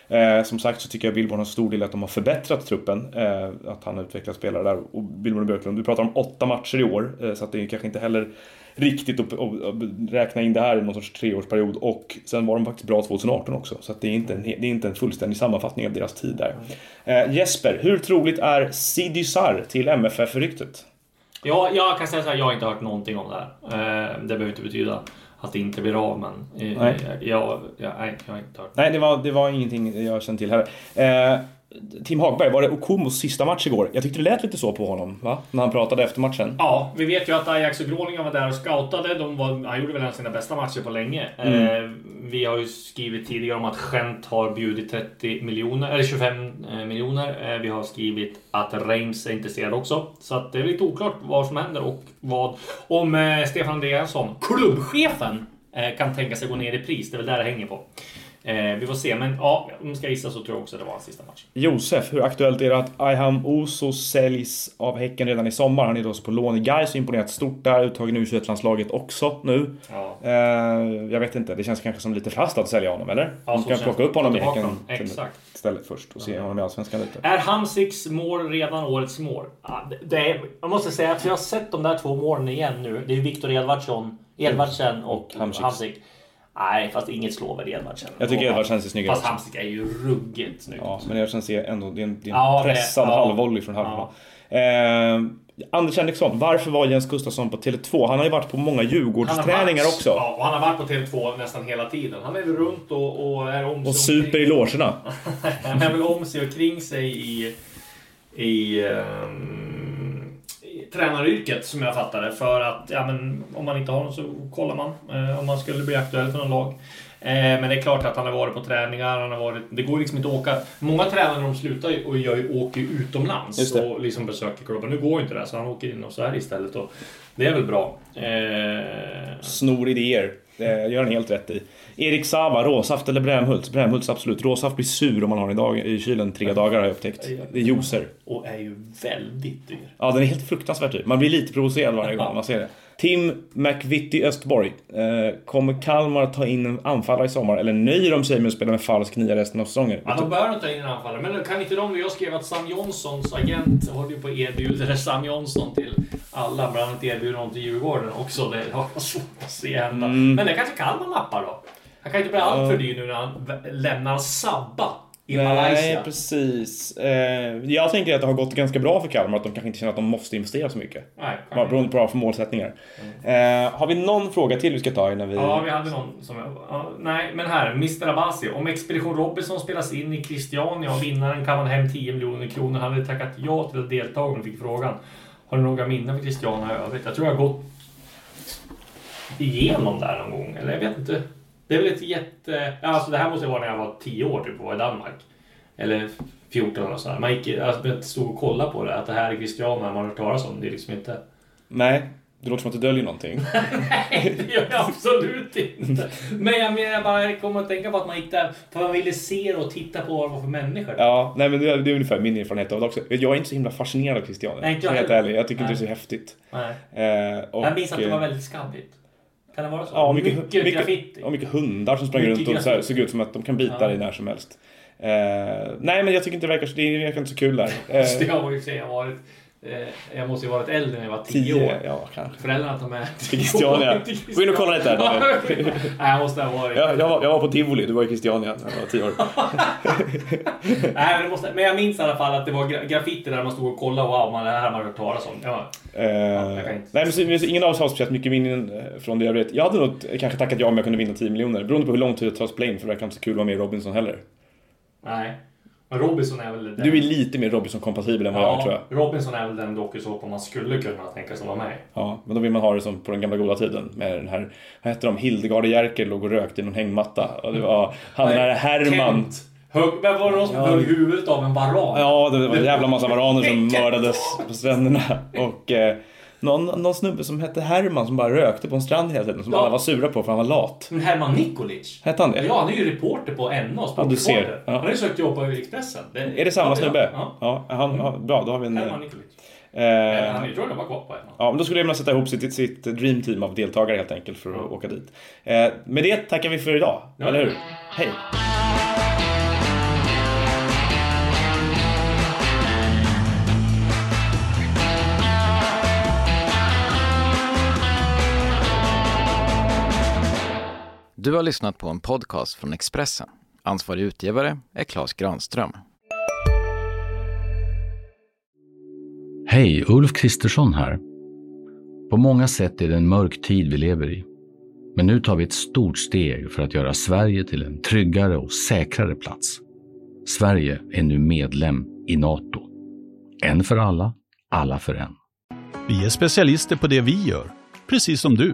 Eh, som sagt så tycker jag Billborn har stor del i att de har förbättrat truppen. Eh, att han har utvecklat spelare där. Och Billborn och Björklund, du pratar om åtta matcher i år. Eh, så att det är kanske inte heller riktigt att, att, räkna in det här i någon sorts treårsperiod. Och sen var de faktiskt bra 2018 också. Så det, är inte en, det är inte en fullständig sammanfattning av deras tid där. Eh, Jesper, hur troligt är Sidysar till MFF-ryktet? Ja, jag kan säga så här, jag har inte hört någonting om det här. Eh, det behöver inte betyda att det inte blir av, men eh, Nej. jag, jag, nej, jag har inte hört. Nej, det var, det var ingenting jag kände till här. Tim Hagberg, var det Okomos sista match igår? Jag tyckte det lät lite så på honom, va? När han pratade efter matchen. Ja, vi vet ju att Ajax och Groningen var där och scoutade. De var, han gjorde väl en av sina bästa matcher på länge. Eh, vi har ju skrivit tidigare om att Gent har bjudit 30 miljoner, eller 25 eh, miljoner. Eh, vi har skrivit att Reims är intresserad också. Så att det är lite oklart vad som händer och vad... Om eh, Stefan Andreasson, klubbchefen, eh, kan tänka sig gå ner i pris. Det är väl där det hänger på. Eh, vi får se, men ja, om jag ska gissa så tror jag också det var hans sista match. Josef, hur aktuellt är det att Ayham Oso säljs av Häcken redan i sommar? Han är då på lån i Gais, imponerat stort där, uttagen i U21-landslaget också nu. Ja. Eh, jag vet inte, det känns kanske som lite fast att sälja honom, eller? Ja, De kan plocka upp honom i Häcken. Exakt. istället först och se honom i Allsvenskan lite. Är Hamsiks mål redan årets mål? Ja, det, det är, jag måste säga att vi har sett de där två målen igen nu. Det är Viktor Edvardsson, Edvardsen och Hamsik. Hamsik. Nej, fast inget slår väl Edvardsen. Jag tycker Edvardsen ser snyggare Fast ut. Hamsik är ju ruggigt snygg. Ja, men Edvardsen ser ändå, det är en, det är en Ja, pressad ja. halvvolley från halvplan. Eh, Anders Henriksson, varför var Jens Gustafsson på Tele2? Han har ju varit på många Djurgårdsträningar också. Ja, och han har varit på TV2 nästan hela tiden. Han är väl runt och, och är om Och sig omkring- super i logerna. (laughs) Han är väl om sig och kring sig i, i, i tränaryrket som jag fattar det. För att ja, men, om man inte har någon så kollar man eh, om man skulle bli aktuell för någon lag. Eh, men det är klart att han har varit på träningar. Han har varit, det går liksom inte att åka. Många tränare de slutar och gör, ju- åker utomlands och liksom besöker klubben. Nu går ju inte det så han åker in och så här istället. Och det är väl bra. Eh, Snor idéer. Det gör han helt rätt i. Erik Sava, råsaft eller Brämhult? Brämhults absolut. Råsaft blir sur om man har den i, dag, i kylen tre dagar har jag upptäckt. Det är juicer. och är ju väldigt dyr. Ja, den är helt fruktansvärt dyr. Man blir lite provocerad varje gång man ser det. Tim McVitie Östborg. Eh, kommer Kalmar ta in en anfallare i sommar eller nöjer de sig med att spela med falsk nia resten av säsongen? Ja, de bör ta in en anfallare. Men kan inte de... Jag skrev att Sam Jonssons agent håller ju på att erbjuda Sam Jonsson till alla. Bland annat erbjuder honom till Djurgården också. Det har jag (laughs) svårt att se hända. Mm. Men det kanske Kalmar nappar då. Han kan inte bli allt för dyr nu när han lämnar Sabba i Nej, Malaysia. precis. Eh, jag tänker att det har gått ganska bra för Kalmar, att de kanske inte känner att de måste investera så mycket. Nej, Bara beroende på vad för målsättningar. Eh, har vi någon fråga till vi ska ta innan vi... Ja, vi hade någon som... Ja, nej, men här. Mr Abasi. Om Expedition Robinson spelas in i Christiania och vinnaren kan man hem 10 miljoner kronor. Han hade tackat ja till att delta och fick frågan. Har du några minnen för Christiana i övrigt? Jag tror jag har gått igenom där någon gång. Eller jag vet inte. Det är väl ett jätte... Alltså det här måste vara när jag var 10 år typ och var i Danmark. Eller 14 eller sådär. Man gick, alltså, jag stod och kollade på det. Att det här är Christiana man har hört talas om. Det är liksom inte... Nej, det låter som att du döljer någonting. (laughs) Nej, det gör jag absolut inte. Men jag menar jag bara kommer att tänka på att man gick där för man ville se och titta på vad det var för människor. Ja, nej men det är, det är ungefär min erfarenhet av det också. Jag är inte så himla fascinerad av Christiania. Nej, inte jag helt. Jag tycker inte det är så häftigt. Nej. Eh, och, Jag minns att det var väldigt skabbigt. Kan det vara så? Ja, mycket, mycket, mycket, graffiti. och mycket hundar som sprang Mycket runt och så här, graffiti. såg ut som att de kan bita Ja. dig när som helst. Eh, nej, men jag tycker inte det verkar, det verkar inte så kul där. (laughs) Eh, det har ju och för sig varit jag måste ju varit äldre när jag var 10 Tio, år. ja kanske. Föräldrarna tar med Till Christiania. (laughs) Gå in och kolla lite. (laughs) Nej, jag måste ha varit... Jag, jag, var, jag var på tivoli, du var i Christiania när jag var tio år. (laughs) Nej, men, måste... men jag minns i alla fall att det var gra- graffiti där man stod och kollade. Wow, man, det här har man hört talas om. Ja. Eh, kan inte- nej, men ingen av oss har speciellt mycket minnen eh, från det jag vet. Jag hade nog kanske tackat ja om jag kunde vinna 10 miljoner. Beroende på hur lång tid det tar att spela in, för det verkar inte så kul att vara med i Robinson heller. Nej. Men Robinson är väl den... Du är lite mer Robinson-kompatibel än vad jag är, tror jag. Ja, Robinson är väl den dokusåpa man skulle kunna tänka sig vara med. Ja, men då vill man ha det som på den gamla goda tiden med den här, vad hette de, Hildegard och Jerker låg och rökte i någon hängmatta. Och det var han den där Herman. Kent. Hög, vem var det någon som Ja. högg huvudet av en varan? Ja, det var en jävla massa varaner som mördades på stränderna. Och eh, någon, någon snubbe som hette Herman som bara rökte på en strand hela tiden. Som Ja. alla var sura på för han var lat. Men Herman Nikolic. Hette han det? Ja, han är ju reporter på NA, Ja, du ser. sportreporter. Ja. Han har ju sökt jobb på Expressen. Det- Är det samma ja, snubbe? Ja. Ja, han, ja, bra, då har vi en... Herman Nikolic. Eh, Eh, han är ju tror jag var kvar på NA. Ja, men då skulle jag vilja sätta ihop sitt, sitt dream team av deltagare helt enkelt för att åka dit. Eh, med det tackar vi för idag, eller hur? Hej! Du har lyssnat på en podcast från Expressen. Ansvarig utgivare är Klas Granström. Hej, Ulf Kristersson här. På många sätt är det en mörk tid vi lever i. Men nu tar vi ett stort steg för att göra Sverige till en tryggare och säkrare plats. Sverige är nu medlem i Nato. En för alla, alla för en. Vi är specialister på det vi gör, precis som du.